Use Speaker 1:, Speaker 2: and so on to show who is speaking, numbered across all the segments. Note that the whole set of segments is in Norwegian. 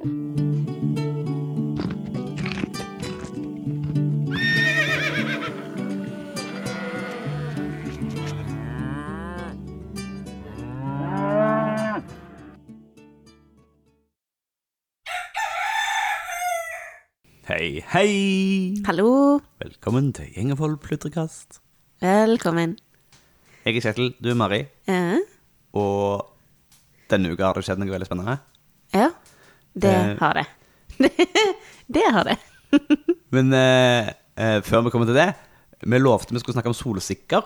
Speaker 1: Hei, hei!
Speaker 2: Hallo.
Speaker 1: Velkommen til Gjengevold pludrekast.
Speaker 2: Velkommen.
Speaker 1: Jeg er Kjetil, du er Mari,
Speaker 2: Ja.
Speaker 1: og denne uka har det skjedd noe veldig spennende.
Speaker 2: Ja. Det
Speaker 1: Eh.
Speaker 2: har det. det har det.
Speaker 1: Men eh, eh, før vi kommer til det, vi lovte vi skulle snakke om solsikker,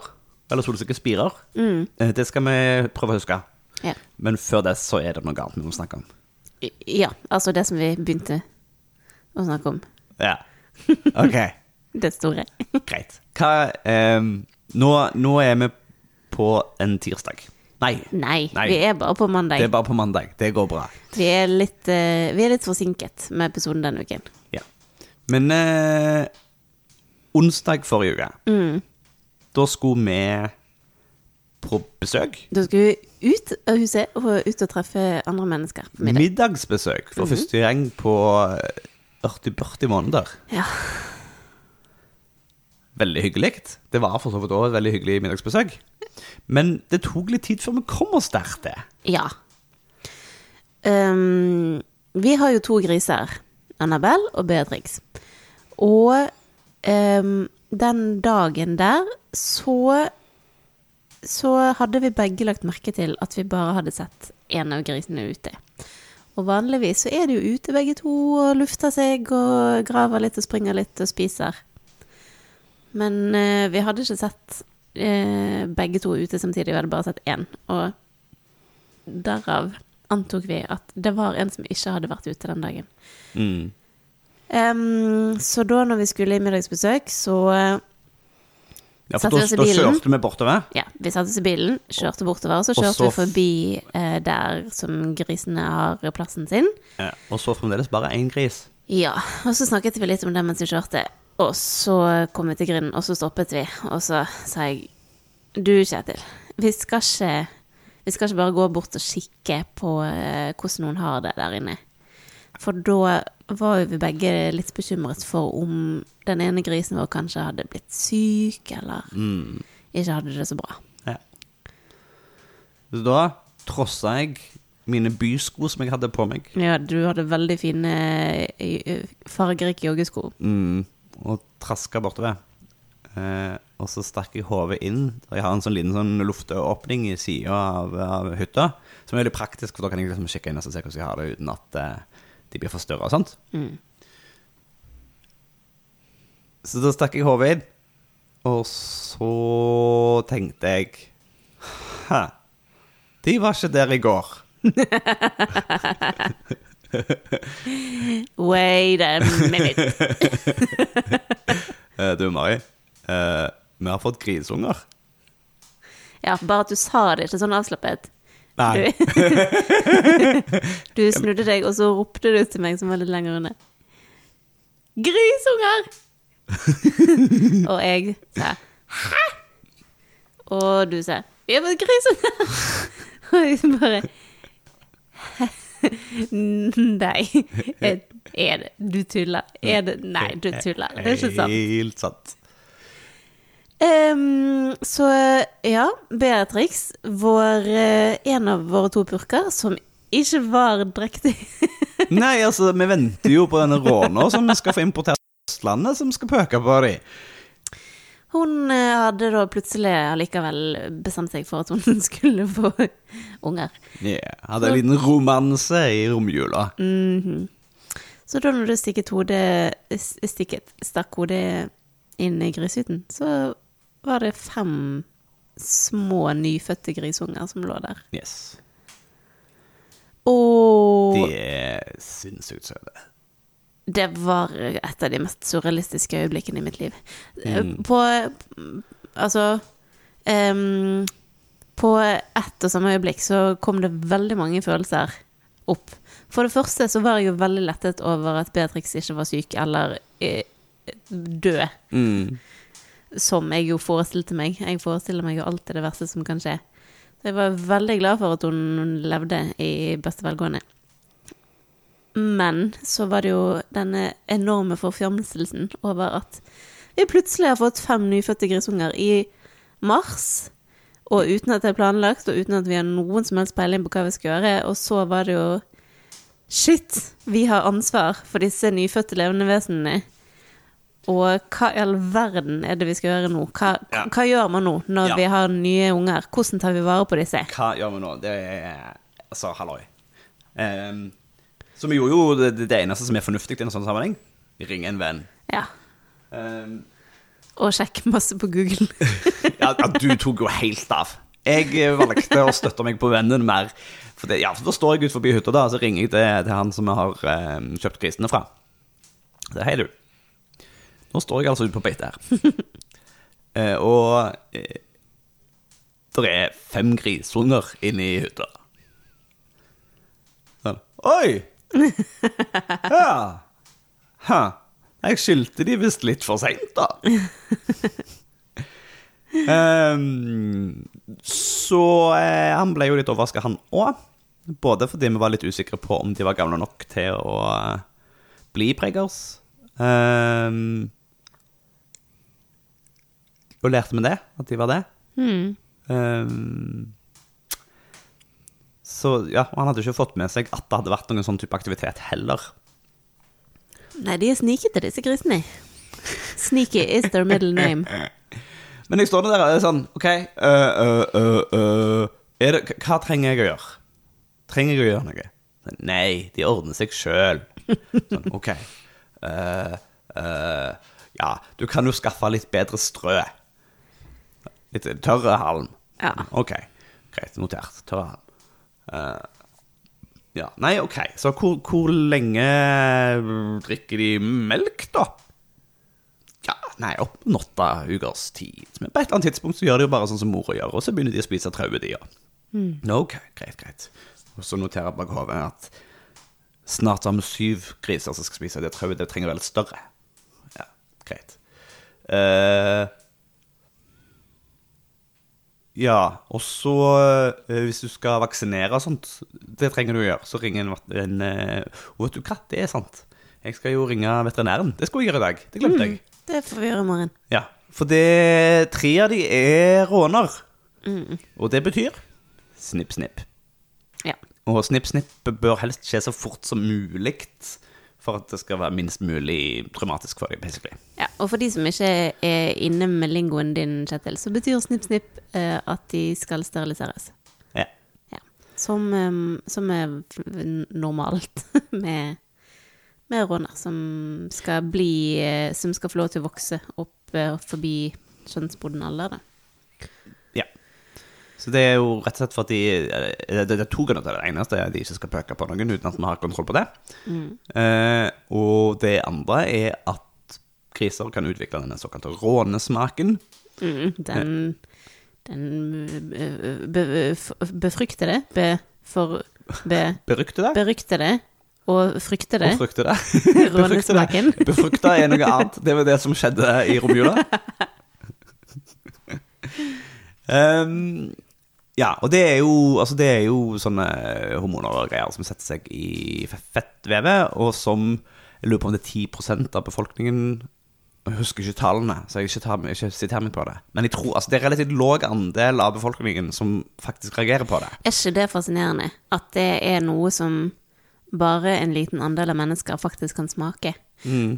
Speaker 1: eller solsikkespirer. Mm. det skal vi prøve å huske.
Speaker 2: Ja.
Speaker 1: Men før det så er det noe annet vi må snakke om.
Speaker 2: ja. Altså det som vi begynte å snakke om.
Speaker 1: Ja. Ok,
Speaker 2: Det store.
Speaker 1: greit. Hva, eh, nå, nå er vi på en tirsdag. Nei,
Speaker 2: Nei,
Speaker 1: Nei.
Speaker 2: vi er bare på mandag.
Speaker 1: det er bare på mandag. Det går bra.
Speaker 2: Vi, er litt, uh, vi er litt forsinket med episoden denne uken.
Speaker 1: Ja. Men uh, onsdag forrige uke,
Speaker 2: Mm.
Speaker 1: da skulle vi på besøk.
Speaker 2: Da skulle vi ut av huset og ut og treffe andre mennesker på middag.
Speaker 1: Middagsbesøk for første gang på 40-40 måneder.
Speaker 2: Ja.
Speaker 1: Veldig hyggelig. Det var for så vidt også et veldig hyggelig middagsbesøk. Men det tok litt tid før vi kom oss der til.
Speaker 2: ja. Um, vi har jo to griser. Annabelle og Beatrix. Og um, den dagen der så så hadde vi begge lagt merke til at vi bare hadde sett én av grisene ute. Og vanligvis så er de jo ute begge to og lufter seg og graver litt og springer litt og spiser. Men eh, vi hadde ikke sett eh, begge to ute samtidig, vi hadde bare sett én. Og derav antok vi at det var en som ikke hadde vært ute den dagen.
Speaker 1: Mm.
Speaker 2: Um, så da når vi skulle i middagsbesøk, så
Speaker 1: Ja, for
Speaker 2: Satte
Speaker 1: da,
Speaker 2: vi oss i
Speaker 1: da kjørte vi bortover.
Speaker 2: Ja, vi satte oss i bilen, kjørte bortover, og så kjørte
Speaker 1: så
Speaker 2: vi forbi eh, der som grisene har plassen sin.
Speaker 1: Ja, og så fremdeles bare én gris.
Speaker 2: Ja, og så snakket vi litt om det mens vi kjørte. Og så kom vi til grinden, og så stoppet vi. Og så sa jeg Du, Kjetil, vi skal ikke, vi skal ikke bare gå bort og kikke på eh, hvordan noen har det der inne. For da var jo vi begge litt bekymret for om den ene grisen vår kanskje hadde blitt syk, eller ikke hadde det så bra.
Speaker 1: Ja. Så da trossa jeg mine bysko som jeg hadde på meg,
Speaker 2: Ja, du hadde veldig fine, eh, fargerike joggesko.
Speaker 1: mm, og traska bortover. Eh, og så stakk jeg hodet inn. Jeg har en sånn liten sånn lufteåpning i sida av, av hytta, som er veldig praktisk, for da kan jeg liksom kikke inn og se hvordan jeg har det uten at eh, de blir forstyrra og sånt.
Speaker 2: Mm.
Speaker 1: Så da stakk jeg hodet inn, og så tenkte jeg Hæ, de var ikke der i går.
Speaker 2: Wait a minute.
Speaker 1: Eh, du, Mari, eh, vi har fått grisunger.
Speaker 2: Ja, bare at du sa det ikke sånn avslappet.
Speaker 1: Nei.
Speaker 2: Du snudde deg, og så ropte du til meg som var litt lenger unna. Grisunger! og jeg sa hæ? Og du sa vi har fått grisunger! og jeg bare Nei. Er det Du tuller. Er det Nei, du tuller. Det er ikke sant.
Speaker 1: Helt sant.
Speaker 2: Um, så ja, Beatrix, vår, eh, en av våre to purker, som ikke var drektig
Speaker 1: Nei, altså, vi venter jo på denne råna som vi skal få importert fra Østlandet, som skal pøke på dem.
Speaker 2: Hun eh, hadde da plutselig allikevel bestemt seg for at hun skulle få unger.
Speaker 1: Yeah, hadde en liten romanse i romjula.
Speaker 2: Mhm. Så da når du stikket hodet stikket, stakk hodet inn i grishytten, så var det fem små nyfødte grisunger som lå der.
Speaker 1: Yes.
Speaker 2: Og
Speaker 1: De er sinnssykt søte.
Speaker 2: Det var et av de mest surrealistiske øyeblikkene i mitt liv.
Speaker 1: Mm.
Speaker 2: På Altså um, På ett og samme øyeblikk så kom det veldig mange følelser opp. For det første så var jeg jo veldig lettet over at Beatrix ikke var syk eller eh, død,
Speaker 1: Mm.
Speaker 2: som jeg jo forestilte meg. Jeg forestiller meg jo alltid det verste som kan skje. Så jeg var veldig glad for at hun levde i beste velgående. Men så var det jo denne enorme forfjamselsen over at vi plutselig har fått fem nyfødte grisunger i mars. Og uten at det er planlagt, og uten at vi har noen som helst peiling på hva vi skal gjøre. Og så var det jo Shit! Vi har ansvar for disse nyfødte levende vesenene. Og hva i all verden er det vi skal gjøre nå? Hva,
Speaker 1: Ja.
Speaker 2: hva gjør man nå når
Speaker 1: Ja.
Speaker 2: vi har nye unger? Hvordan tar vi vare på disse?
Speaker 1: Hva gjør vi nå? Det er Altså, halloi. Ehm, så vi gjorde jo det, det eneste som er fornuftig i en sånn sammenheng. Ringe en venn.
Speaker 2: Ja.
Speaker 1: Um,
Speaker 2: Og sjekk masse på Google.
Speaker 1: ja, du tok jo helt av. Jeg eh, valgte å støtte meg på vennen mer. For det, ja, så Da står jeg ut forbi hytta, da, så ringer jeg til, til han som jeg har eh, kjøpt grisene fra. Så, Hei, du. Nå står jeg altså ute på beite her. eh, og eh, det er fem grisunger inne i hytta. Sånn. Oi! Ja. Ha. Jeg skyldte de visst litt for seint, da. Um, så eh, han ble jo litt overraska, han òg. Både fordi vi var litt usikre på om de var gamle nok til å eh, bli preggers. Um, og lærte vi det, at de var det.
Speaker 2: Mm.
Speaker 1: Ehm, så ja, og han hadde ikke fått med seg at det hadde vært noen sånn type aktivitet heller.
Speaker 2: Nei, de er snikete, disse grisene. Sneaky is their middle name.
Speaker 1: Men jeg står der og er sånn OK, uh, uh, øh, er det, hva trenger jeg å gjøre? Trenger jeg å gjøre noe? Sånn, Nei, de ordner seg sjøl. Sånn, OK. ja, du kan jo skaffe litt bedre strø. Litt tørre halm.
Speaker 2: Ja.
Speaker 1: OK, greit, notert. Tørre halm. Eh, ja, nei, OK. Så hvor, hvor lenge drikker de melk, da? Ja, nei, opp mot åtte ukers tid. Men på et eller annet tidspunkt så gjør de jo bare sånn som mora gjør, og så begynner de å spise trauet, de òg. Ok, greit, greit. Og så noterer jeg bak hodet at snart har vi syv griser som skal spise det trauet. Det trenger være litt større. Ja, greit. Eh, ja, og så eh, hvis du skal vaksinere og sånt, det trenger du å gjøre, så ring en, en eh, Og vet du hva, det er sant. Jeg skal jo ringe veterinæren. Det skulle jeg gjøre i dag. Det glemte jeg.
Speaker 2: Det får vi gjøre i morgen.
Speaker 1: Ja, for det tre av de er råner. Og det betyr snipp, snipp.
Speaker 2: Ja.
Speaker 1: Og snipp, snipp bør helst skje så fort som mulig for at det skal være minst mulig traumatisk for deg, basically.
Speaker 2: ja. Og for de som ikke er inne med lingoen din, Kjetil, så betyr snipp, snipp uh, at de skal steriliseres.
Speaker 1: Ja.
Speaker 2: Ja. Som, um, som er normalt med, med råner som skal bli uh, Som skal få lov til å vokse opp uh, forbi skjønnsmoden alder, da.
Speaker 1: Så det er jo rett og slett for at de eh, Det, det er to grunner til det. Det eneste er at de ikke skal pøke på noen uten at vi har kontroll på det. Eh, og det andre er at kriser kan utvikle denne såkalte rånesmaken.
Speaker 2: Mm, den den eh, be, be, befryktede, be, for, be,
Speaker 1: Beryktede.
Speaker 2: beryktede og fryktede
Speaker 1: Og fruktede.
Speaker 2: rånesmaken.
Speaker 1: Befrukta er noe annet. Det var det som skjedde i romjula. um, ja, og det er, jo, altså det er jo sånne hormoner og greier som setter seg i fettvevet, og som Jeg lurer på om det er 10 av befolkningen Jeg husker ikke tallene, så jeg ikke, tar, ikke siter meg på det. Men jeg tror, altså det er relativt låg andel av befolkningen som faktisk reagerer på det.
Speaker 2: Er ikke det fascinerende? At det er noe som bare en liten andel av mennesker faktisk kan smake.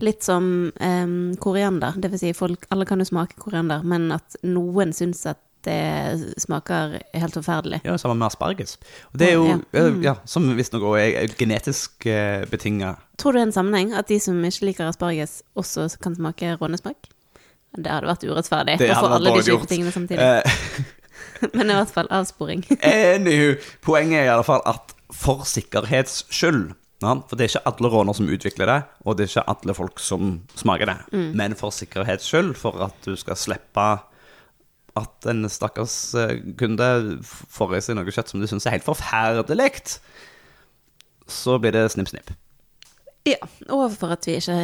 Speaker 2: Litt som um, koriander. Det vil si, folk, alle kan jo smake koriander, men at noen syns at det smaker helt forferdelig.
Speaker 1: Ja, Sammen med asparges. Og det er jo,
Speaker 2: Ja.
Speaker 1: mm. ja, som visstnok òg er genetisk eh, betinga.
Speaker 2: Tror du det er en sammenheng at de som ikke liker asparges, også kan smake rånesmak? Det hadde vært urettferdig
Speaker 1: Det
Speaker 2: å få
Speaker 1: hadde vært
Speaker 2: alle de kjipe tingene samtidig.
Speaker 1: Eh,
Speaker 2: Men i hvert fall avsporing.
Speaker 1: Anywho, poenget er i alle fall at for sikkerhets skyld For det er ikke alle råner som utvikler det, og det er ikke alle folk som smaker det. Men for sikkerhets skyld, for at du skal slippe at en stakkars eh, kunde får i seg noe kjøtt som de syns er helt forferdelig, så blir det snipp, snipp.
Speaker 2: Ja, og for at vi ikke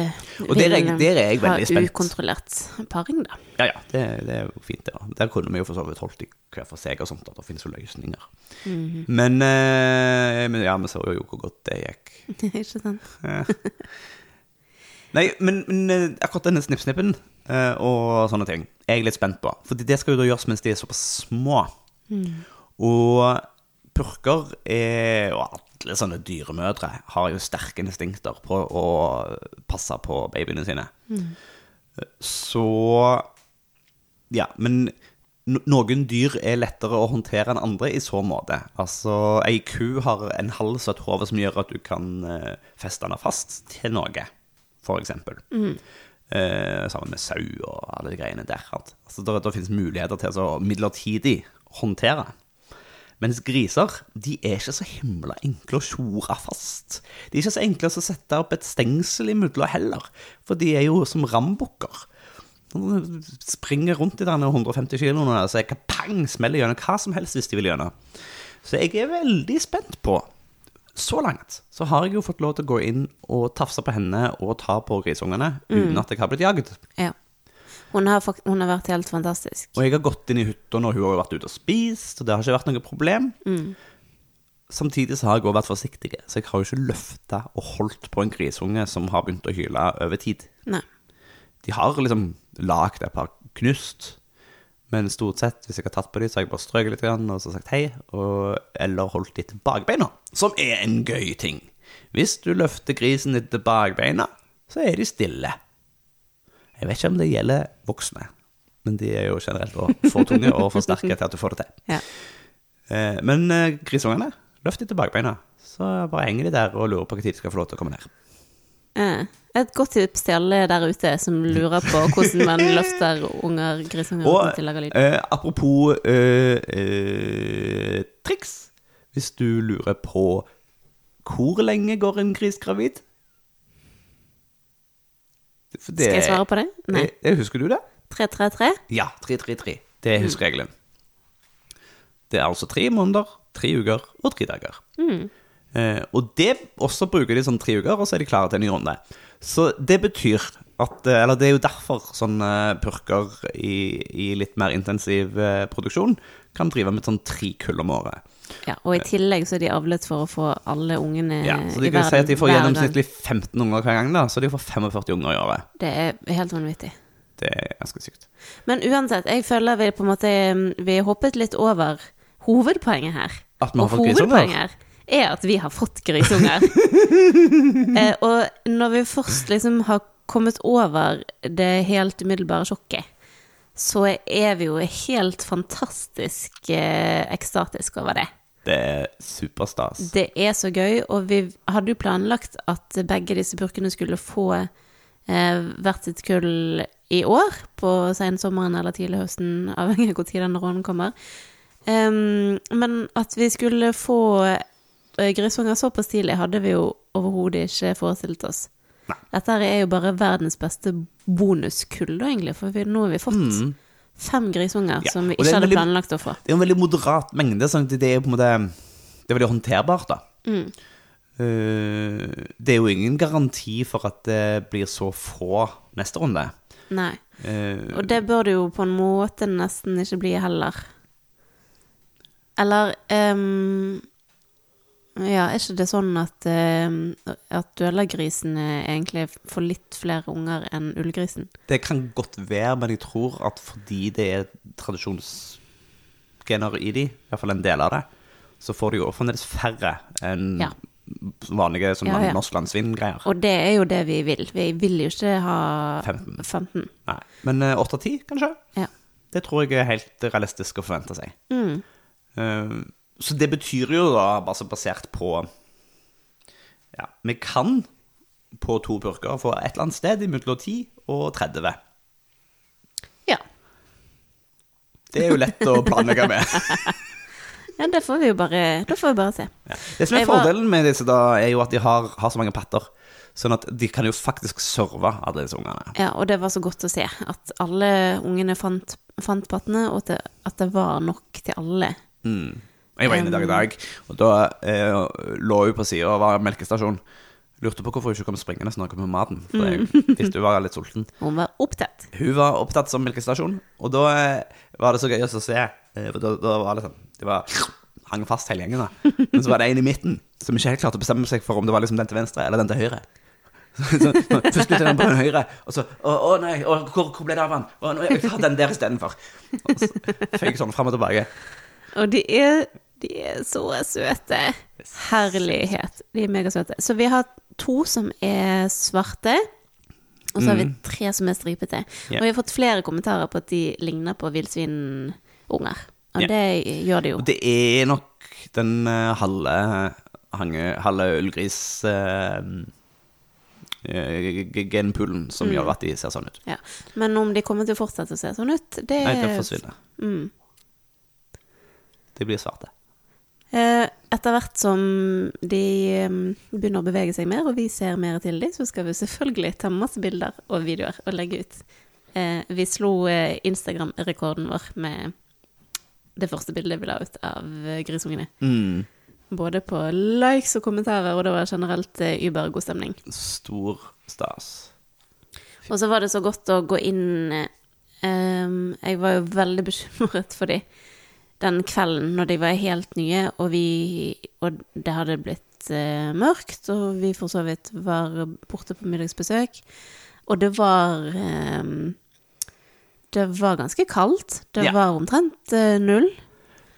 Speaker 1: Og der er der er
Speaker 2: ha ukontrollert paring, da.
Speaker 1: Ja, ja, det, det er jo fint, det. da. Der kunne vi jo for så vidt holdt i hver for seg og sånt, at det finnes jo løsninger.
Speaker 2: Mhm.
Speaker 1: men, eh, men ja, vi så jo hvor godt det gikk.
Speaker 2: ikke sant?
Speaker 1: Nei, men, men eh, akkurat denne snippsnippen eh, og sånne ting er jeg litt spent på. Fordi det skal jo da gjøres mens de er såpass små. Og purker er, og alle sånne dyremødre har jo sterke instinkter på å passe på babyene sine. Så Ja, men noen dyr er lettere å håndtere enn andre i så måte. Altså, ei ku har en hals og et hode som gjør at du kan eh, feste den fast til noe, for eksempel. Eh, sammen med sau og alle de greiene der. at- Altså, det, det finnes muligheter til å midlertidig håndtere. Mens griser de er ikke så himla enkle å tjore fast. De er ikke så enkle å sette opp et stengsel imellom heller, for de er jo som rambukker. De Springer rundt i denne 150 kiloene, så jeg kan pang, smeller gjennom hva som helst hvis de vil gjennom. Så jeg er veldig spent på Så langt så har jeg jo fått lov til å gå inn og tafse på henne og ta på grisungene uten at jeg har blitt jagd.
Speaker 2: Ja. Hun har, hun har vært helt fantastisk.
Speaker 1: Og jeg har gått inn i hytta når hun har vært ute og spist, og det har ikke vært noe problem. Samtidig så har jeg også vært forsiktig, så jeg har jo ikke løfta og holdt på en grisunge som har begynt å hyle over tid.
Speaker 2: Nei.
Speaker 1: De har liksom lagd et par knust, men stort sett, hvis jeg har tatt på dem, så har jeg bare strøket litt og så sagt hei, og, eller holdt dem til bakbeina, som er en gøy ting. Hvis du løfter grisen din til bakbeina, så er de stille. Jeg vet ikke om det gjelder voksne, men de er jo generelt for tunge og for sterke til at du får det til.
Speaker 2: Ja.
Speaker 1: Eh, Men eh, grisungene, løft dem til bakbeina, så bare henger de der og lurer på når de skal få lov til å komme ned.
Speaker 2: Eh, Et godt tips til alle der ute som lurer på hvordan man løfter unger, grisunger
Speaker 1: Og
Speaker 2: til å lage lyd.
Speaker 1: eh, apropos eh, eh, triks Hvis du lurer på hvor lenge går en gris gravid det-
Speaker 2: Skal jeg svare på det? Nei.
Speaker 1: Det, eh, husker du det?
Speaker 2: 333?
Speaker 1: Ja, 333. Det er husregelen. Det er altså tre måneder, tre uker og tre dager. Eh, og det også bruker de sånn tre uker, og så er de klare til en ny runde. Så det betyr at eh, Eller det er jo derfor sånne purker i, i litt mer intensiv eh, produksjon kan drive med sånn tre kull om året.
Speaker 2: Ja, og i tillegg så er de avlet for å få alle ungene
Speaker 1: Ja, så de kan si at de får gjennomsnittlig 15 unger hver gang, da, så de får 45 unger i året.
Speaker 2: Det er helt vanvittig.
Speaker 1: Det er ganske sykt.
Speaker 2: Men uansett, jeg føler vi på en måte Vi hoppet litt over hovedpoenget her.
Speaker 1: At vi har
Speaker 2: og
Speaker 1: fått grisunger?
Speaker 2: Er at vi har fått grisunger. eh, og når vi først liksom har kommet over det helt umiddelbare sjokket, så er vi jo helt fantastisk eh, ekstatiske over det.
Speaker 1: Det er superstas.
Speaker 2: Det er så gøy, og vi hadde jo planlagt at begge disse purkene skulle få eh, hvert sitt kull i år, på sensommeren eller tidlig høsten, avhengig av når den rånen kommer. Um, men at vi skulle få grisunger såpass tidlig, hadde vi jo overhodet ikke forestilt oss.
Speaker 1: Nei.
Speaker 2: Dette er jo bare verdens beste bonuskull, da, egentlig, for vi, nå har vi fått fem grisunger
Speaker 1: Mm. Ja,
Speaker 2: som vi ikke hadde
Speaker 1: veldig-
Speaker 2: planlagt å få.
Speaker 1: Det er en veldig moderat mengde, sånn det er på en måte Det er veldig håndterbart, da.
Speaker 2: Mm.
Speaker 1: Uh, det er jo ingen garanti for at det blir så få neste runde.
Speaker 2: Nei.
Speaker 1: Uh,
Speaker 2: Og det bør det jo på en måte nesten ikke bli heller. Eller ehm, Ja, er ikke det sånn at, uh, at dølergrisene egentlig får litt flere unger enn ullgrisen?
Speaker 1: det kan godt være, men jeg tror at fordi det er tradisjonsgener i de, i hvert fall en del av det, så får de jo fremdeles færre enn
Speaker 2: Ja.
Speaker 1: vanlige sånn
Speaker 2: Ja, ja.
Speaker 1: norsk landsvin-greier.
Speaker 2: Og det er jo det vi vil. Vi vil jo ikke ha
Speaker 1: 15.
Speaker 2: 15.
Speaker 1: Nei. Men eh, åtte av ti, kanskje?
Speaker 2: Ja.
Speaker 1: Det tror jeg er helt realistisk å forvente seg.
Speaker 2: Mm.
Speaker 1: Eh, Så det betyr jo da, bare så basert på Ja, vi kan på to purker få et eller annet sted mellom 10 og 30.
Speaker 2: ja.
Speaker 1: Det er jo lett å planlegge med.
Speaker 2: Ja, det får vi jo bare Da får vi bare se.
Speaker 1: Ja. Det som er fordelen med disse, da, er jo at de har, har så mange patter. Sånn at de kan jo faktisk serve alle disse ungene.
Speaker 2: Ja, og det var så godt å se at alle ungene fant, fant pattene, og at det, var nok til alle.
Speaker 1: Jeg var inne der dag i dag, og da eh, lå hun på sida og var melkestasjon. lurte på hvorfor hun ikke kom springende når hun kom med maten. For jeg visste hun var litt sulten.
Speaker 2: Hun var opptatt.
Speaker 1: Hun var opptatt som melkestasjon, og da eh, var det så gøy å se. eh, For da, da var det sånn Det var hang fast hele gjengen, da. Men så var det en i midten som ikke helt klarte å bestemme seg for om det var liksom den til venstre eller den til høyre. Så, så, først det den på den høyre, og så Å, å nei, å, hvor, hvor ble det av han? Å, nå, jeg tar den der istedenfor. Og så føyk sånn fram og tilbake.
Speaker 2: Og de er, de er så søte. Herlighet. De er megasøte. Så vi har to som er svarte, og så har vi tre som er stripete.
Speaker 1: Yeah.
Speaker 2: Og vi har fått flere kommentarer på at de ligner på villsvinunger. Og
Speaker 1: yeah.
Speaker 2: det gjør de jo.
Speaker 1: Og det er nok den uh, halve, hange, halve ullgris eh, eh, genpoolen som
Speaker 2: Mm.
Speaker 1: gjør at de ser sånn ut.
Speaker 2: Ja. Men om de kommer til å fortsette å se sånn ut, det
Speaker 1: Nei, det forsvinner.
Speaker 2: Mm.
Speaker 1: De blir svarte.
Speaker 2: Eh, Etter hvert som de begynner å bevege seg mer, og vi ser mer til dem, så skal vi selvfølgelig ta masse bilder og videoer og legge ut. Eh, Vi slo eh, Instagram-rekorden vår med det første bildet vi la ut av grisungene.
Speaker 1: Mm.
Speaker 2: Både på likes og kommentarer, og det var generelt uber god stemning.
Speaker 1: Stor stas.
Speaker 2: Og så var det så godt å gå inn Jeg var jo veldig bekymret for de den kvelden når de var helt nye, og vi Og det hadde blitt eh, mørkt, og vi for så vidt var borte på middagsbesøk. Og det var eh, Det var ganske kaldt. Det
Speaker 1: Ja.
Speaker 2: var omtrent eh, null.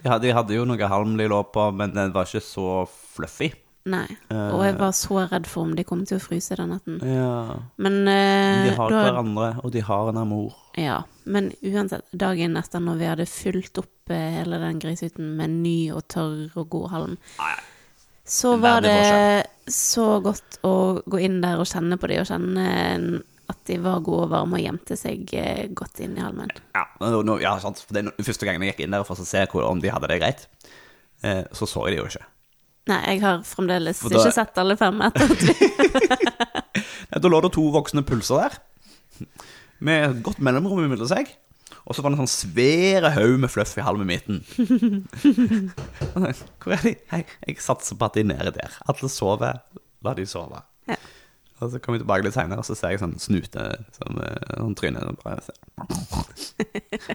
Speaker 1: De hadde, de hadde jo noe halm de lå på, men den var ikke så fluffy.
Speaker 2: Nei. Og jeg var så redd for om de kom til å fryse den natten.
Speaker 1: Ja.
Speaker 2: Men eh,
Speaker 1: De har
Speaker 2: da
Speaker 1: hverandre, og de har en amor.
Speaker 2: Ja, men uansett, dagen etter når vi hadde fylt opp eh, hele den grisehytten med ny og tørr og god halm, så var det så godt å gå inn der og kjenne på de, og kjenne at de var gode og varme og gjemte seg eh, godt inn i halmen.
Speaker 1: Ja, no, ja sant. For det er første gangen jeg gikk inn der for å se hvor, om de hadde det greit, eh, så så jeg de jo ikke.
Speaker 2: Nei, jeg har fremdeles
Speaker 1: da-
Speaker 2: ikke sett alle fem etter at vi
Speaker 1: Da lå det to voksne pulser der, med et godt mellomrom mellom seg. Og så var det en sånn svære haug med fluff i halm i midten. Hvor er de? Hei, jeg satser på at de er nede der. Alle sover, la de sove.
Speaker 2: Ja.
Speaker 1: Og så kommer vi tilbake litt senere, og så ser jeg sånn snute, sånn, eh, sånn tryne og bare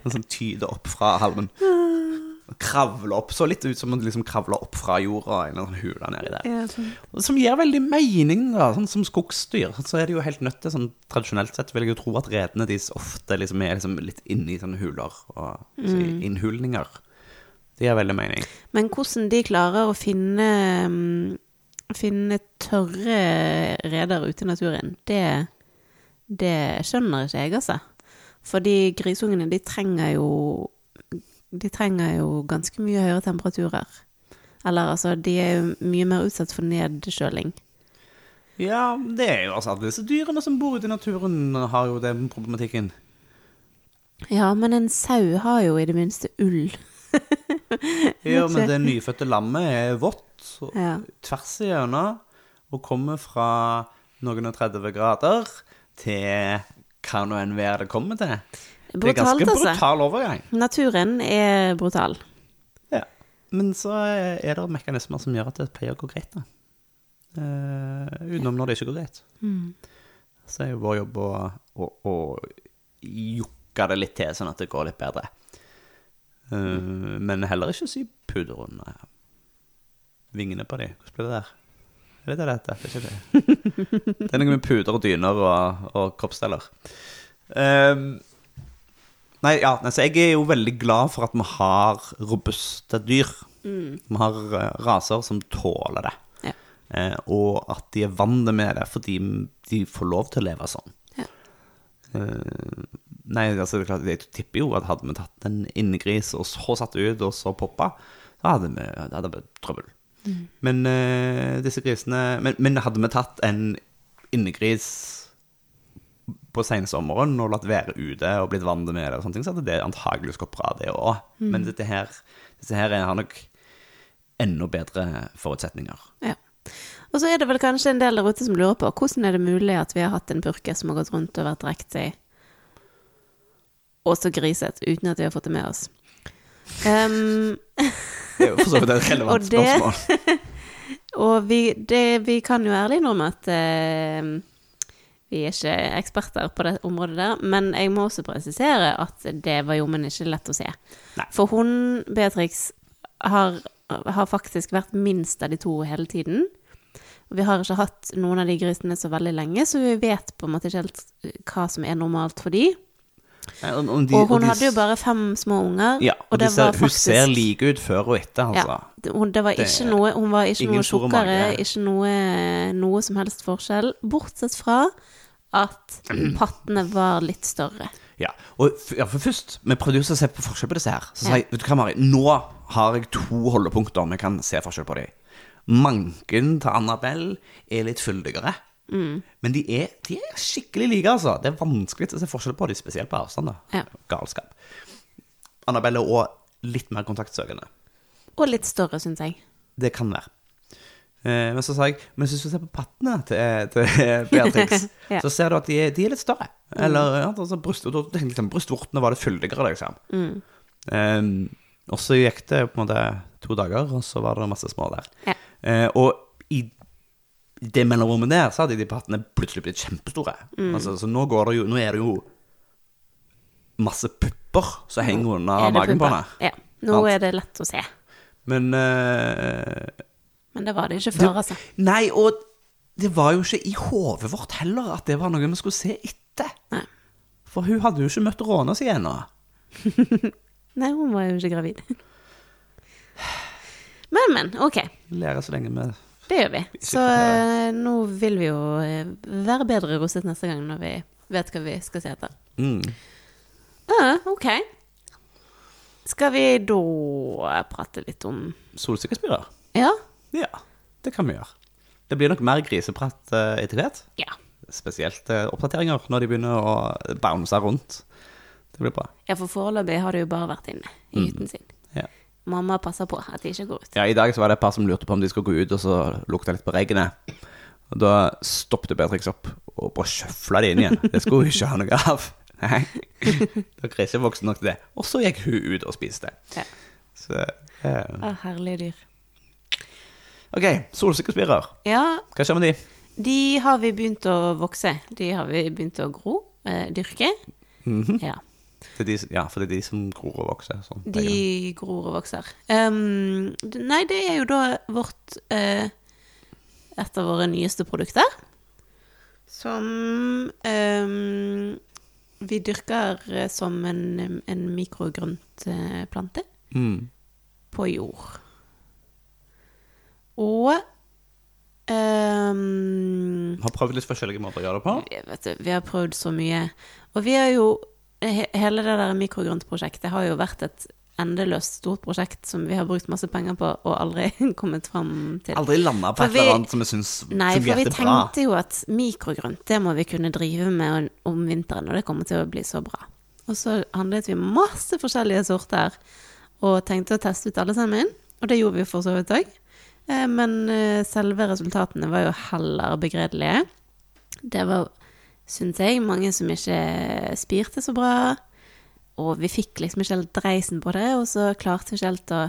Speaker 1: En sånn tyder opp fra halmen. Og Kravle opp. Så litt ut som om det liksom kravler opp fra jorda i en sånn hule nedi der.
Speaker 2: ja, sånn.
Speaker 1: Som gir veldig mening, da. Sånn som skogsdyr. Så er det jo helt nødt til, sånn tradisjonelt sett, vil jeg jo tro at redene deres ofte liksom er liksom litt inni sånne huler og så innhulninger. Det gir veldig mening.
Speaker 2: Men hvordan de klarer å finne mm, Finne tørre reder ute i naturen, det, det skjønner ikke jeg, altså. Fordi grisungene, de trenger jo De trenger jo ganske mye høyere temperaturer. Eller altså, de er jo mye mer utsatt for nedkjøling.
Speaker 1: Ja, det er jo altså alle disse dyrene som bor ute i naturen, har jo den problematikken.
Speaker 2: Ja, men en sau har jo i det minste ull.
Speaker 1: Ja, men det nyfødte lammet er vått
Speaker 2: Ja.
Speaker 1: tvers igjennom og kommer fra noen og 30 grader til hva nå enn været det kommer til. Det er ganske
Speaker 2: altså.
Speaker 1: brutal overgang.
Speaker 2: Naturen er brutal.
Speaker 1: Ja. Men så er det mekanismer som gjør at det pleier å gå greit, da. Uh, utenom når det ikke går greit. Så er jo vår jobb å, å, å jukke det litt til, sånn at det går litt bedre. Uh, men heller ikke sy puder under vingene på de. Hvordan blir det der? Er det det det heter? Det er ikke det. Det er noe med puder og dyner og, og kroppsdeler. Eh, Nei, ja, altså jeg er jo veldig glad for at vi har robuste dyr. Vi har eh, raser som tåler det.
Speaker 2: Ja.
Speaker 1: Eh, og at de er vant med det fordi de får lov til å leve sånn.
Speaker 2: Ja.
Speaker 1: Eh, nei, altså det er klart, jeg tipper jo at hadde vi tatt en innegris og så satt ut og så poppa, da hadde vi det hadde blitt trøbbel. Men eh, disse grisene men, men hadde vi tatt en innegris på sensommeren og latt være ute og blitt vant med det, og sånne ting, så hadde det antakeligvis gått bra, det òg. Men dette her, disse her har nok enda bedre forutsetninger.
Speaker 2: Ja. Og så er det vel kanskje en del der ute som lurer på hvordan er det mulig at vi har hatt en purke som har gått rundt og vært drektig og så griset uten at vi har fått det med oss. Um,
Speaker 1: Det er jo for så vidt et relevant
Speaker 2: Og det-
Speaker 1: spørsmål.
Speaker 2: Og vi, det, vi kan jo ærlig innrømme at eh, vi er ikke eksperter på det området der, men jeg må også presisere at det var jommen ikke lett å se.
Speaker 1: Nei.
Speaker 2: For hun, Beatrix, har, har faktisk vært minst av de to hele tiden. Vi har ikke hatt noen av de grisene så veldig lenge, så vi vet på en måte ikke helt hva som er normalt for de.
Speaker 1: Nei, Og, om de-
Speaker 2: Og hun
Speaker 1: de-
Speaker 2: hadde jo bare fem små unger.
Speaker 1: Ja, og,
Speaker 2: det
Speaker 1: de ser,
Speaker 2: var
Speaker 1: hun ser like ut før og etter, altså.
Speaker 2: Ja, hun, det var ikke
Speaker 1: det,
Speaker 2: noe, hun var ikke noe tjukkere, ikke noe, noe som helst forskjell, bortsett fra at pattene var litt større.
Speaker 1: Ja, og ja, for først, vi prøvde jo å se på forskjell på disse her. Så sa jeg, vet du hva, Mari, nå har jeg to holdepunkter vi kan se forskjell på dem. Manken til Annabelle er litt fyldigere.
Speaker 2: Mm.
Speaker 1: Men de er, de er skikkelig like, altså. Det er vanskelig å se forskjell på dem, spesielt på avstand. da.
Speaker 2: Ja.
Speaker 1: Galskap. Annabelle er òg litt mer kontaktsøkende.
Speaker 2: Og litt større, syns jeg.
Speaker 1: Det kan være. Eh, men så sa jeg Men hvis du ser på pattene til, til Beatrix,
Speaker 2: Ja. Mm.
Speaker 1: så ser du at de de er litt større. Eller ja, altså bryst, liksom, brystvortene var det fyldigere, liksom.
Speaker 2: Mm.
Speaker 1: Eh, og så gikk det på en måte to dager, og så var det masse små der.
Speaker 2: Ja.
Speaker 1: Eh, og i det mellomrommet der, så hadde de pattene plutselig blitt kjempestore.
Speaker 2: Mm.
Speaker 1: Altså, så nå, går det jo, nå er det jo masse pupper som henger under
Speaker 2: Er
Speaker 1: magen på henne.
Speaker 2: Ja. Nå er det lett å se.
Speaker 1: Men eh,
Speaker 2: Men det var det ikke før, altså.
Speaker 1: Nei, og det var jo ikke i hodet vårt heller at det var noe vi skulle se etter.
Speaker 2: Nei.
Speaker 1: For hun hadde jo ikke møtt råna si ennå.
Speaker 2: Nei, hun var jo ikke gravid. Men, men. Ok.
Speaker 1: Lære så lenge vi
Speaker 2: Det gjør vi. Så eh, nå vil vi jo eh, være bedre rustet neste gang når vi vet hva vi skal se etter.
Speaker 1: mm.
Speaker 2: Ja, ok. Skal vi da prate litt om
Speaker 1: Solsikkespirer?
Speaker 2: Ja?
Speaker 1: Ja, det kan vi gjøre. Det blir nok mer griseprat eh, etter hvert.
Speaker 2: Ja.
Speaker 1: Spesielt eh, oppdateringer når de begynner å bounce rundt. Det blir bra.
Speaker 2: Ja, for foreløpig har det jo bare vært inne i hytten sin.
Speaker 1: Ja.
Speaker 2: Mamma passer på at de ikke går ut.
Speaker 1: ja, I dag så var det et par som lurte på om de skulle gå ut, og så lukta litt på regnet. Og da stoppet Beatrix opp og bare sjøfla de inn igjen. Det skulle hun ikke ha noe av. Nei. Da var ikke nok til det. Og så gikk hun ut og spiste.
Speaker 2: Ja.
Speaker 1: Så eh,
Speaker 2: Å, herlige dyr.
Speaker 1: OK, solsikkespirer.
Speaker 2: Ja,
Speaker 1: Hva skjer med de?
Speaker 2: de har vi begynt å vokse. De har vi begynt å gro. Eh, dyrke. Ja.
Speaker 1: Det de, ja, for det er de som gror og vokser. Sånn,
Speaker 2: De gror og vokser. Um, nei, det er jo da vårt uh, Et av våre nyeste produkter. Som um, vi dyrker eh, som en, en mikrogrøntplante
Speaker 1: Mm.
Speaker 2: på jord. Og um,
Speaker 1: Har prøvd litt forskjellige måter å gjøre det på.
Speaker 2: du, vi har prøvd så mye. Og vi har jo he- Hele det der mikrogrøntprosjektet har jo vært et endeløst stort prosjekt som vi har brukt masse penger på og aldri kommet fram til.
Speaker 1: Aldri landa på
Speaker 2: For
Speaker 1: et eller annet som vi syns
Speaker 2: Nei, for vi
Speaker 1: tenkte bra.
Speaker 2: jo at mikrogrønt, det må vi kunne drive med om vinteren, og det kommer til å bli så bra. Og så handlet vi masse forskjellige sorter, og tenkte å teste ut alle sammen. Og det gjorde vi for så vidt òg. Men eh, selve resultatene var jo heller begredelige. Det var, syns jeg, mange som ikke spirte så bra. Og vi fikk liksom ikke helt dreisen på det, og så klarte vi ikke helt å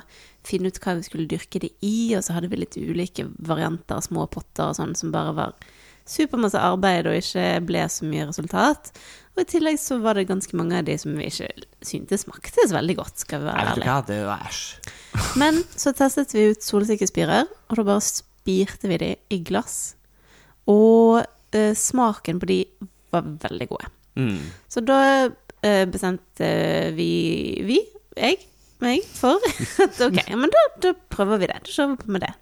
Speaker 2: finne ut hva vi skulle dyrke det i, og så hadde vi litt ulike varianter, små potter og sånn, som bare var supermasse arbeid og ikke ble så mye resultat. Og i tillegg så var det ganske mange av de som vi ikke syntes smakte så veldig godt, skal vi være ærlige.
Speaker 1: det var æsj.
Speaker 2: Men så testet vi ut solsikkespirer, og da bare spirte vi de i glass. Og eh, smaken på de var veldig gode.
Speaker 1: Mm.
Speaker 2: Så da eh, bestemte vi, vi, jeg, meg, for at ok, men da, da prøver vi det. Da kjører vi på med det.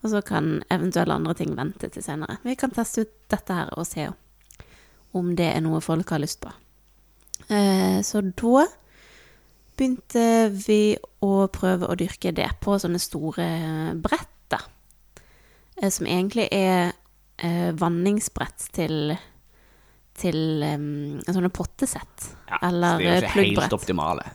Speaker 2: Og så kan eventuelle andre ting vente til senere. Vi kan teste ut dette her og se om det er noe folk har lyst på. Eh, så da begynte vi å prøve å dyrke det på sånne store brett, da. Eh, som egentlig er eh, vanningsbrett til til um, sånne pottesett.
Speaker 1: Ja,
Speaker 2: eller
Speaker 1: så de er ikke helt optimale.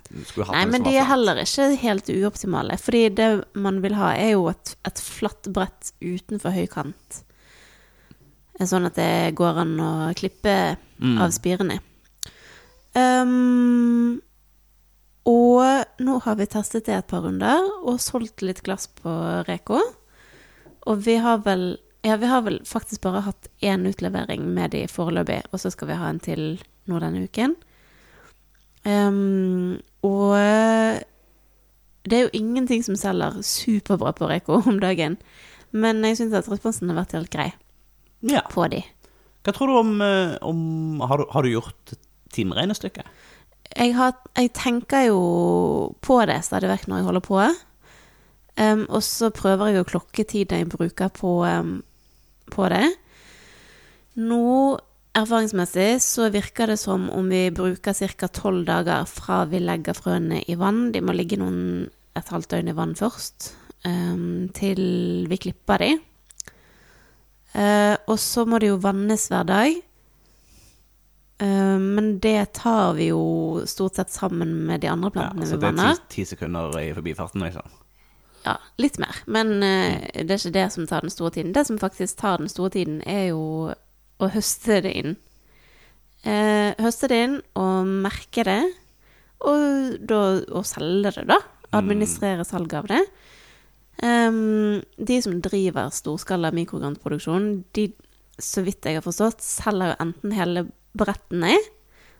Speaker 2: Nei, men de er heller ikke helt uoptimale. Fordi det man vil ha, er jo et, et flatt brett utenfor høykant. kant. Sånn at det går an å klippe
Speaker 1: Mm.
Speaker 2: av spirene. Um, og nå har vi testet det et par runder, og solgt litt glass på Reko. Og vi har vel Ja, vi har vel faktisk bare hatt én utlevering med de foreløpig, og så skal vi ha en til nå denne uken. Um, og det er jo ingenting som selger superbra på Reko om dagen, men jeg syns at responsen har vært helt grei
Speaker 1: Ja.
Speaker 2: på de.
Speaker 1: Hva tror du om, eh, om har, du, har du gjort timeregnestykket?
Speaker 2: Jeg, har, jeg tenker jo på det stadig vekk når jeg holder på. Um, og så prøver jeg å klokke tiden jeg bruker på, ehm, på det. Nå, erfaringsmessig, så virker det som om vi bruker ca. tolv dager fra vi legger frøene i vann. De må ligge noen et halvt døgn i vann først, ehm, til vi klipper de. Eh, og så må de jo vannes hver dag. Eh, men det tar vi jo stort sett sammen med de andre plantene Ja,
Speaker 1: altså
Speaker 2: vi
Speaker 1: det er ti, ti sekunder i forbifarten, liksom.
Speaker 2: Ja, litt mer. Men eh, det er ikke det som tar den store tiden. Det som faktisk tar den store tiden, er jo å høste det inn. Eh, høste det inn og merke det, og, da, og selge det, da. Administrere salg av det. Um, de som driver storskala mikrograntproduksjon, de, så vidt jeg har forstått, selger jo enten hele brettene,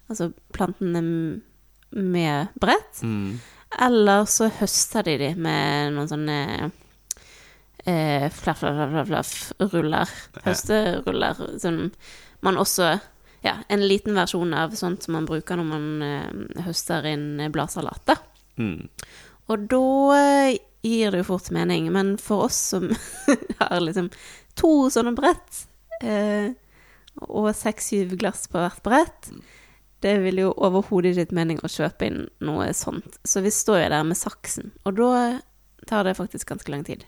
Speaker 2: altså plantene med brett,
Speaker 1: Mm.
Speaker 2: Eller så høster de de med noen sånne eh, flaff, flaff, flaff, flaff, ruller. Høsteruller. Som man også Ja, en liten versjon av sånt som man bruker når man eh, høster inn bladsalat, da.
Speaker 1: Mm.
Speaker 2: Og da eh, gir det jo fort mening, men for oss som har liksom to sånne brett, eh, og seks-syv glass på hvert brett, det vil jo overhodet ikke gitt mening å kjøpe inn noe sånt. Så vi står jo der med saksen, og da tar det faktisk ganske lang tid.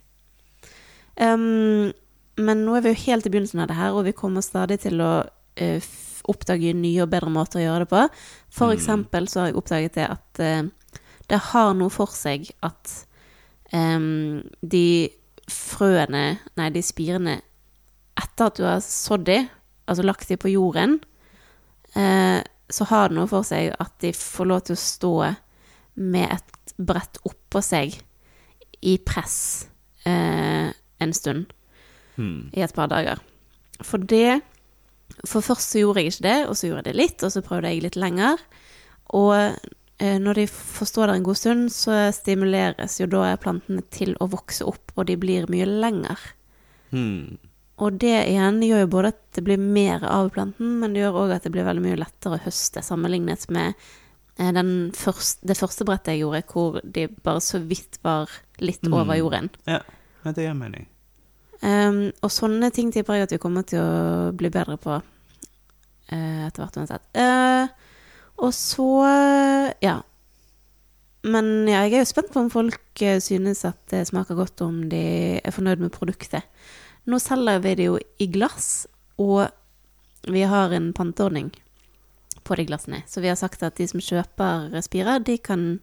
Speaker 2: Um, men nå er vi jo helt i begynnelsen av det her, og vi kommer stadig til å uh, oppdage nye og bedre måter å gjøre det på. For eksempel så har jeg oppdaget det at uh, det har noe for seg at um, de frøene, nei, de spirene, etter at du har sådd de, altså lagt de på jorden, eh, så har det noe for seg at de får lov til å stå med et brett oppå seg i press eh, en stund,
Speaker 1: Hmm.
Speaker 2: i et par dager. For det For først så gjorde jeg ikke det, og så gjorde jeg det litt, og så prøvde jeg litt lenger. Og eh, når de får stå der en god stund, så stimuleres jo da plantene til å vokse opp, og de blir mye lenger.
Speaker 1: Mm.
Speaker 2: Og det igjen gjør jo både at det blir mer av planten, men det gjør òg at det blir veldig mye lettere å høste, sammenlignet med eh, den første, det første brettet jeg gjorde, hvor de bare så vidt var litt over
Speaker 1: Mm.
Speaker 2: jorden.
Speaker 1: Ja, men det gir mening.
Speaker 2: Um, og sånne ting tipper jeg at vi kommer til å bli bedre på uh, etter hvert uansett. Uh, og så ja. Men ja, jeg er jo spent på om folk synes at det smaker godt, om de er fornøyd med produktet. Nå selger vi det jo i glass, og vi har en panteordning på de glassene. Så vi har sagt at de som kjøper Spira, de kan,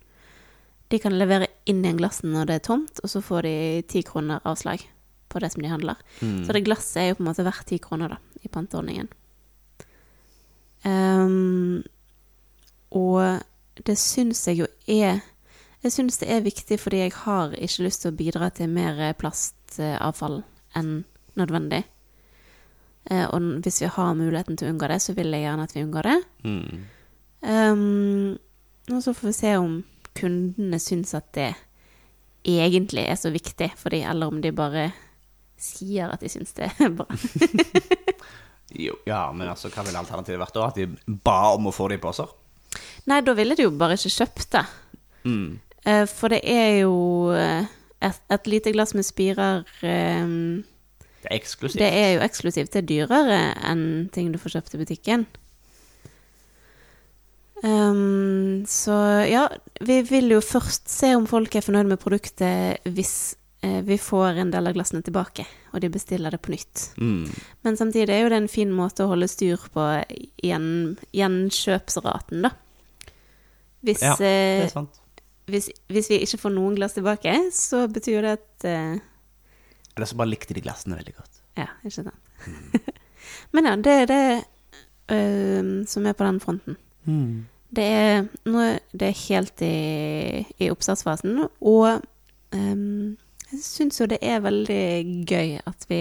Speaker 2: de kan levere inn igjen glassen når det er tomt, og så får de ti kroner avslag på det som de handler.
Speaker 1: Mm.
Speaker 2: Så det glasset er jo på en måte verdt ti kroner, da, i panteordningen. Um, og det syns jeg jo er Jeg syns det er viktig fordi jeg har ikke lyst til å bidra til mer plastavfall enn nødvendig. Eh, og hvis vi har muligheten til å unngå det, så vil jeg gjerne at vi unngår det.
Speaker 1: Mm.
Speaker 2: Um, og så får vi se om kundene syns at det egentlig er så viktig for dem, eller om de bare sier at de syns det er bra.
Speaker 1: Jo, ja, men altså, hva ville alternativet vært da? At de ba om å få det i poser?
Speaker 2: Nei, da ville de jo bare ikke kjøpt det.
Speaker 1: Mm.
Speaker 2: Eh, For det er jo eh, et, et lite glass med spirer eh,
Speaker 1: Det er eksklusivt.
Speaker 2: Det er jo eksklusivt. Det er dyrere enn ting du får kjøpt i butikken. Um, så ja, vi vil jo først se om folk er fornøyd med produktet hvis eh, vi får en del av glassene tilbake, og de bestiller det på nytt.
Speaker 1: Mm.
Speaker 2: Men samtidig er jo det en fin måte å holde styr på gjen, gjenkjøpsraten, da. Hvis,
Speaker 1: Ja, det
Speaker 2: eh,
Speaker 1: er sant.
Speaker 2: hvis, hvis vi ikke får noen glass tilbake, så betyr det at eh,
Speaker 1: Eller så bare likte de glassene veldig godt.
Speaker 2: Ja, ikke sant. Men ja, det er det uh, som er på den fronten. Det er, nå, det er helt i, i oppstartsfasen, og um, Jeg syns jo det er veldig gøy at vi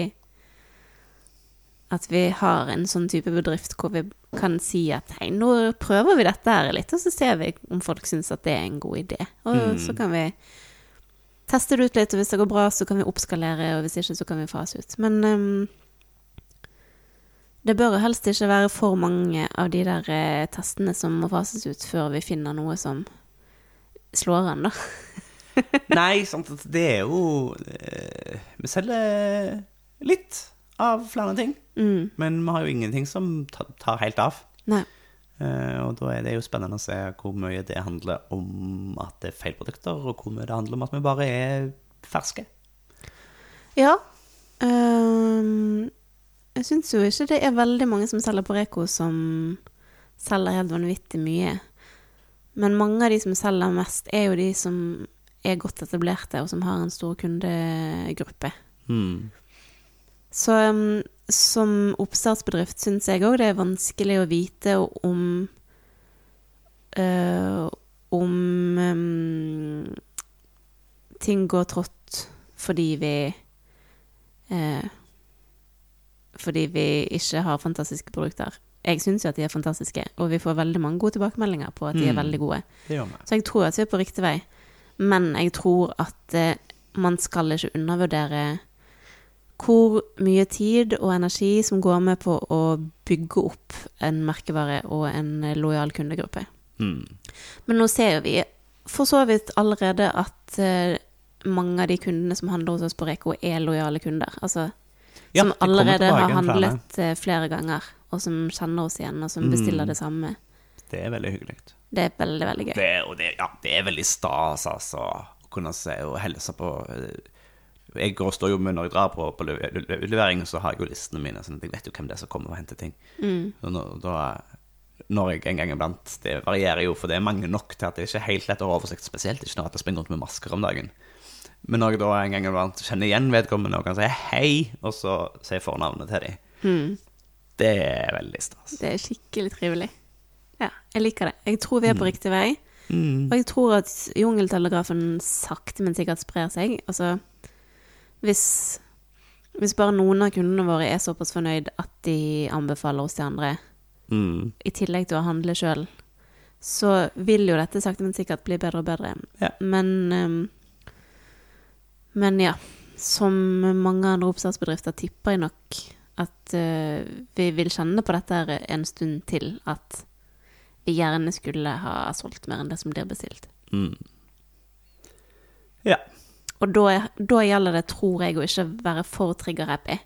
Speaker 2: At vi har en sånn type bedrift hvor vi kan si at hei, nå prøver vi dette her litt, og så ser vi om folk syns at det er en god idé. Og
Speaker 1: Mm.
Speaker 2: så kan vi teste det ut litt, og hvis det går bra, så kan vi oppskalere, og hvis ikke, så kan vi fase ut. Men um, det bør helst ikke være for mange av de der uh, testene som må fases ut før vi finner noe som slår an, da.
Speaker 1: Nei, sant, det er jo uh, Vi selger litt av flere ting,
Speaker 2: Mm.
Speaker 1: men vi har jo ingenting som ta- tar helt av.
Speaker 2: Nei.
Speaker 1: Eh, og da er det jo spennende å se hvor mye det handler om at det er feil produkter, og hvor mye det handler om at vi bare er ferske.
Speaker 2: Ja. Ehm, jeg syns jo ikke det er veldig mange som selger på Reko som selger helt vanvittig mye. Men mange av de som selger mest, er jo de som er godt etablerte, og som har en stor kundegruppe.
Speaker 1: Mm.
Speaker 2: Så um, som oppstartsbedrift syns jeg òg det er vanskelig å vite om øh, Om um, ting går trått fordi vi øh, Fordi vi ikke har fantastiske produkter. Jeg syns jo at de er fantastiske, og vi får veldig mange gode tilbakemeldinger på at de er
Speaker 1: Mm.
Speaker 2: veldig gode. Så jeg tror at vi er på riktig vei. Men jeg tror at øh, man skal ikke undervurdere hvor mye tid og energi som går med på å bygge opp en merkevare og en lojal kundegruppe.
Speaker 1: Mm.
Speaker 2: Men nå ser vi for så vidt allerede at eh, mange av de kundene som handler hos oss på Reko, er lojale kunder. Altså
Speaker 1: Ja,
Speaker 2: som allerede har
Speaker 1: handlet flere.
Speaker 2: eh, flere ganger, og som kjenner oss igjen, og som bestiller
Speaker 1: Mm.
Speaker 2: det samme.
Speaker 1: Det er veldig hyggelig.
Speaker 2: Det er veldig, veldig gøy.
Speaker 1: Det, og det, ja, det er veldig stas, altså, å kunne se og hilse på eh, Jeg går, står jo med når jeg drar på, på le- le- levering, så har jeg jo listene mine, sånn at jeg vet jo hvem det er som kommer og henter ting.
Speaker 2: Mm.
Speaker 1: Når, da, når jeg en gang iblant Det varierer jo, for det er mange nok til at det ikke er helt lett å ha oversikt, spesielt ikke når jeg springer rundt med masker om dagen. Men når jeg da en gang iblant kjenner igjen vedkommende og kan si hei, og så sier fornavnet til dem,
Speaker 2: Mm.
Speaker 1: det er veldig stas.
Speaker 2: Det er skikkelig trivelig. Ja, jeg liker det. Jeg tror vi er på riktig vei.
Speaker 1: Mm.
Speaker 2: Og jeg tror at jungeltelegrafen sakte, men sikkert sprer seg. Altså, hvis, hvis bare noen av kundene våre er såpass fornøyd at de anbefaler oss til andre,
Speaker 1: Mm.
Speaker 2: i tillegg til å handle sjøl, så vil jo dette sakte, men sikkert bli bedre og bedre.
Speaker 1: Ja.
Speaker 2: Men um, Men ja. Som mange andre oppstartsbedrifter tipper jeg nok at uh, vi vil kjenne på dette her en stund til. At vi gjerne skulle ha solgt mer enn det som blir bestilt.
Speaker 1: Mm. Ja.
Speaker 2: Og da, da gjelder det, tror jeg, å ikke være for trigger-happy.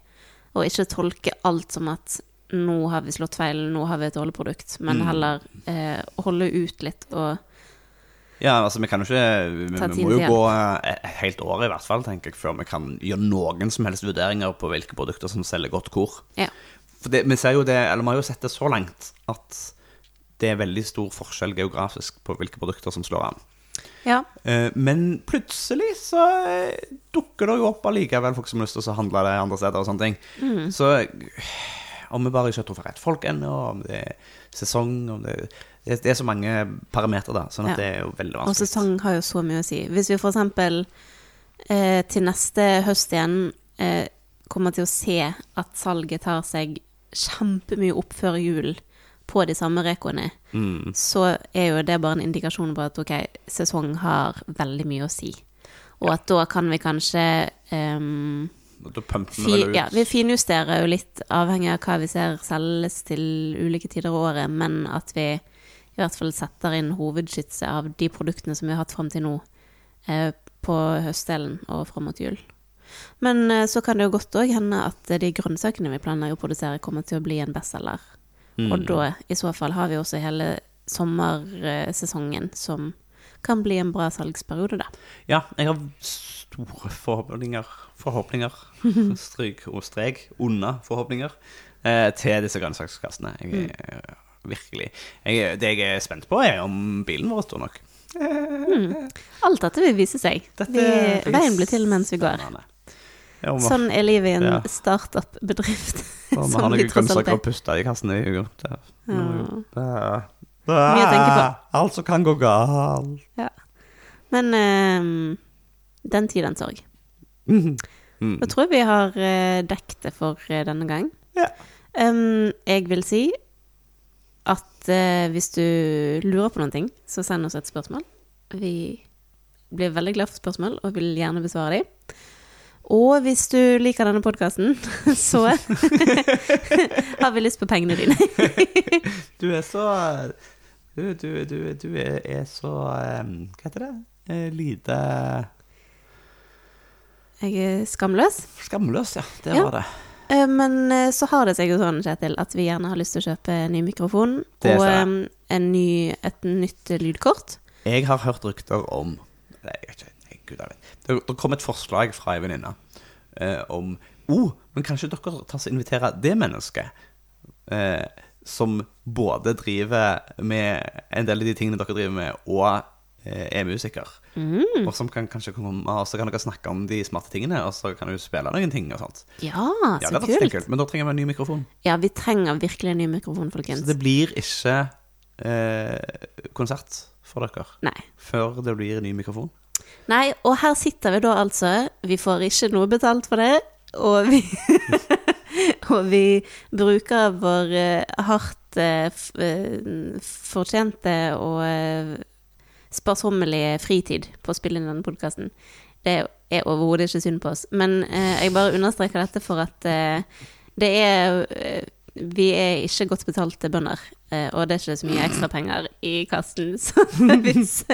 Speaker 2: Og ikke tolke alt som at nå har vi slått feil, nå har vi et dårlig produkt. Men
Speaker 1: Mm.
Speaker 2: heller eh, holde ut litt og
Speaker 1: Ja, altså vi kan jo ikke Vi, vi må jo gå et helt år i hvert fall, tenker jeg, før vi kan gjøre noen som helst vurderinger på hvilke produkter som selger godt hvor.
Speaker 2: Ja.
Speaker 1: For det, vi ser jo det, eller vi har jo sett det så langt at det er veldig stor forskjell geografisk på hvilke produkter som slår an.
Speaker 2: Ja.
Speaker 1: Eh, Men plutselig så eh, dukker det jo opp allikevel folk som har lyst til å handle det andre steder og sånne ting.
Speaker 2: Mm.
Speaker 1: Så eh, om vi bare ikke har truffet rett folk ennå, om det er sesong om det, det, det er så mange parametere da, sånn at
Speaker 2: Ja.
Speaker 1: det er jo veldig vanskelig.
Speaker 2: Og sesong har jo så mye å si. Hvis vi eksempel eh, til neste høst igjen eh, kommer til å se at salget tar seg kjempemye opp før jul på de samme rekoene,
Speaker 1: Mm.
Speaker 2: så er jo det bare en indikasjon på at ok, sesong har veldig mye å si. Og at da kan vi kanskje
Speaker 1: vi
Speaker 2: fi, ja, Vi finjusterer jo litt avhengig av hva vi ser selges til ulike tider av året, men at vi i hvert fall setter inn hovedskytset av de produktene som vi har hatt fram til nå, eh, på høstdelen og fram mot jul. Men eh, så kan det jo godt òg hende at de grønnsakene vi planlegger å produsere, kommer til å bli en bestselger.
Speaker 1: Mm.
Speaker 2: Og da, i så fall, har vi også hele sommersesongen som kan bli en bra salgsperiode, da.
Speaker 1: Ja, jeg har store forhåpninger, forhåpninger, stryk og strek, unna forhåpninger, eh, til disse grønnsakskassene. Jeg er
Speaker 2: Mm.
Speaker 1: virkelig jeg, Det jeg er spent på, er om bilen vår står nok.
Speaker 2: Alt dette vil vise seg.
Speaker 1: Dette
Speaker 2: Vi, veien blir til mens vi går.
Speaker 1: spennende. Ja,
Speaker 2: Sånn er livet i en
Speaker 1: Ja.
Speaker 2: startup-bedrift.
Speaker 1: Ja, vi har noen grønnsaker
Speaker 2: er.
Speaker 1: å puste i kassen. Det er jo det, er- det,
Speaker 2: på.
Speaker 1: Alt som kan gå galt.
Speaker 2: Ja. Men ehm, den tid, den sorg. Da tror jeg vi har uh, dekket det for uh, denne gang.
Speaker 1: Ja.
Speaker 2: Um, jeg vil si at uh, hvis du lurer på noen ting, så send oss et spørsmål. Vi blir veldig glad for spørsmål og vil gjerne besvare dem. Og hvis du liker denne podkasten, så har vi lyst på pengene dine.
Speaker 1: Du er så Du, du, du, du er, så Hva heter det? Eh, Lite
Speaker 2: Jeg er skamløs.
Speaker 1: skamløs, ja. Det
Speaker 2: Ja.
Speaker 1: var det.
Speaker 2: Eh, Men eh, så har det seg jo sånn, Kjetil, at vi gjerne har lyst til å kjøpe en ny mikrofon og ny, et nytt lydkort.
Speaker 1: Jeg har hørt rykter om Nei, jeg vet ikke. Gud, jeg vet. Det, det kom et forslag fra ei venninne eh, om oh, men kanskje dere tar så inviterer det mennesket eh, som både driver med en del av de tingene dere driver med, og eh, er musiker. Og som kan kanskje komme Og så kan dere snakke om de smarte tingene, og så kan du spille noen ting og sånt.
Speaker 2: Ja,
Speaker 1: Ja,
Speaker 2: så
Speaker 1: ja,
Speaker 2: kult.
Speaker 1: kult. Men da trenger vi en ny mikrofon.
Speaker 2: Ja, vi trenger virkelig en ny mikrofon, folkens.
Speaker 1: Så det blir ikke eh, konsert for dere
Speaker 2: Nei.
Speaker 1: før det blir en ny mikrofon.
Speaker 2: Nei, og her sitter vi da altså. Vi får ikke noe betalt for det, og vi Og vi bruker vår eh, hardt eh, eh, fortjente og sparsommelige fritid på å spille inn denne podkasten. Det er overhodet ikke synd på oss. Men jeg bare understreker dette for at det er Vi er ikke godt betalte bønder, eh, og det er ikke så mye ekstra penger i kassen. Så hvis,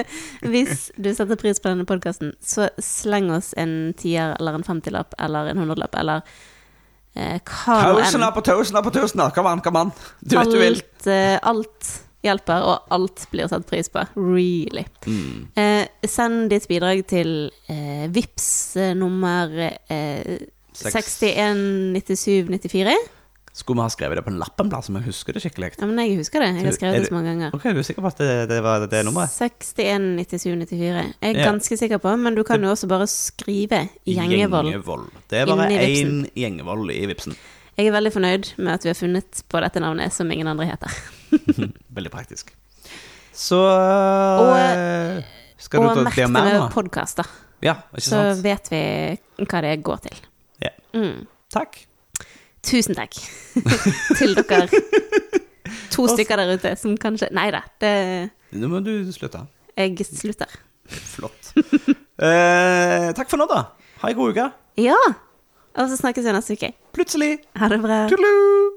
Speaker 2: hvis du setter pris på denne podkasten, så sleng oss en tier eller en femtilapp eller en hundrelapp eller eh, hva nå enn.
Speaker 1: Tusener på tusener på tusener! Kom an, kom an! Du vet du vil.
Speaker 2: Alt, eh, alt hjelper, og alt blir satt pris på. Really.
Speaker 1: Mm.
Speaker 2: Eh, send ditt bidrag til eh, VIPS eh, nummer eh, 619794.
Speaker 1: Skulle vi ha skrevet det på lappen, plass, så vi husker det skikkelig?
Speaker 2: Ja, men jeg husker det. Jeg har skrevet det så mange ganger.
Speaker 1: Ok, Du er sikker på at det, det var det nummeret?
Speaker 2: 619794. Jeg er
Speaker 1: Ja.
Speaker 2: ganske sikker på, men du kan jo også bare skrive Gjengevold.
Speaker 1: Gjengevold. Det er bare én. Gjengevold i vipsen.
Speaker 2: Jeg er veldig fornøyd med at vi har funnet på dette navnet som ingen andre heter.
Speaker 1: Veldig praktisk. Så og, Skal du
Speaker 2: og
Speaker 1: ta
Speaker 2: merk
Speaker 1: be
Speaker 2: det med podkast, da.
Speaker 1: Ja, ikke
Speaker 2: Så
Speaker 1: sant?
Speaker 2: vet vi hva det går til.
Speaker 1: Ja.
Speaker 2: Mm.
Speaker 1: Takk.
Speaker 2: Tusen takk til dere to stykker der ute som kanskje Nei da, det
Speaker 1: Nå må du slutte.
Speaker 2: Jeg slutter.
Speaker 1: Flott. Eh, takk for nå, da. Ha ei god uke.
Speaker 2: Ja! Og så snakkes vi neste uke.
Speaker 1: Plutselig.
Speaker 2: Ha det bra.
Speaker 1: Tudelu!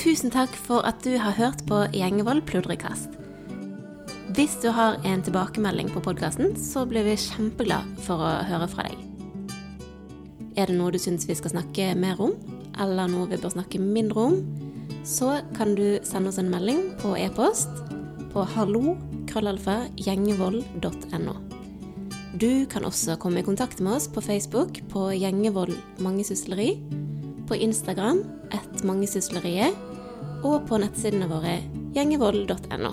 Speaker 2: Tusen takk for at du har hørt på Gjengevold pludrekast. Hvis du har en tilbakemelding på podkasten, så blir vi kjempeglad for å høre fra deg. Er det noe du syns vi skal snakke mer om, eller noe vi bør snakke mindre om, så kan du sende oss en melding på e-post på hallo-gjengevold.no. Du kan også komme i kontakt med oss på Facebook på Gjengevold mangesysleri, på Instagram ett mangesysleriet, og på nettsidene våre gjengevold.no.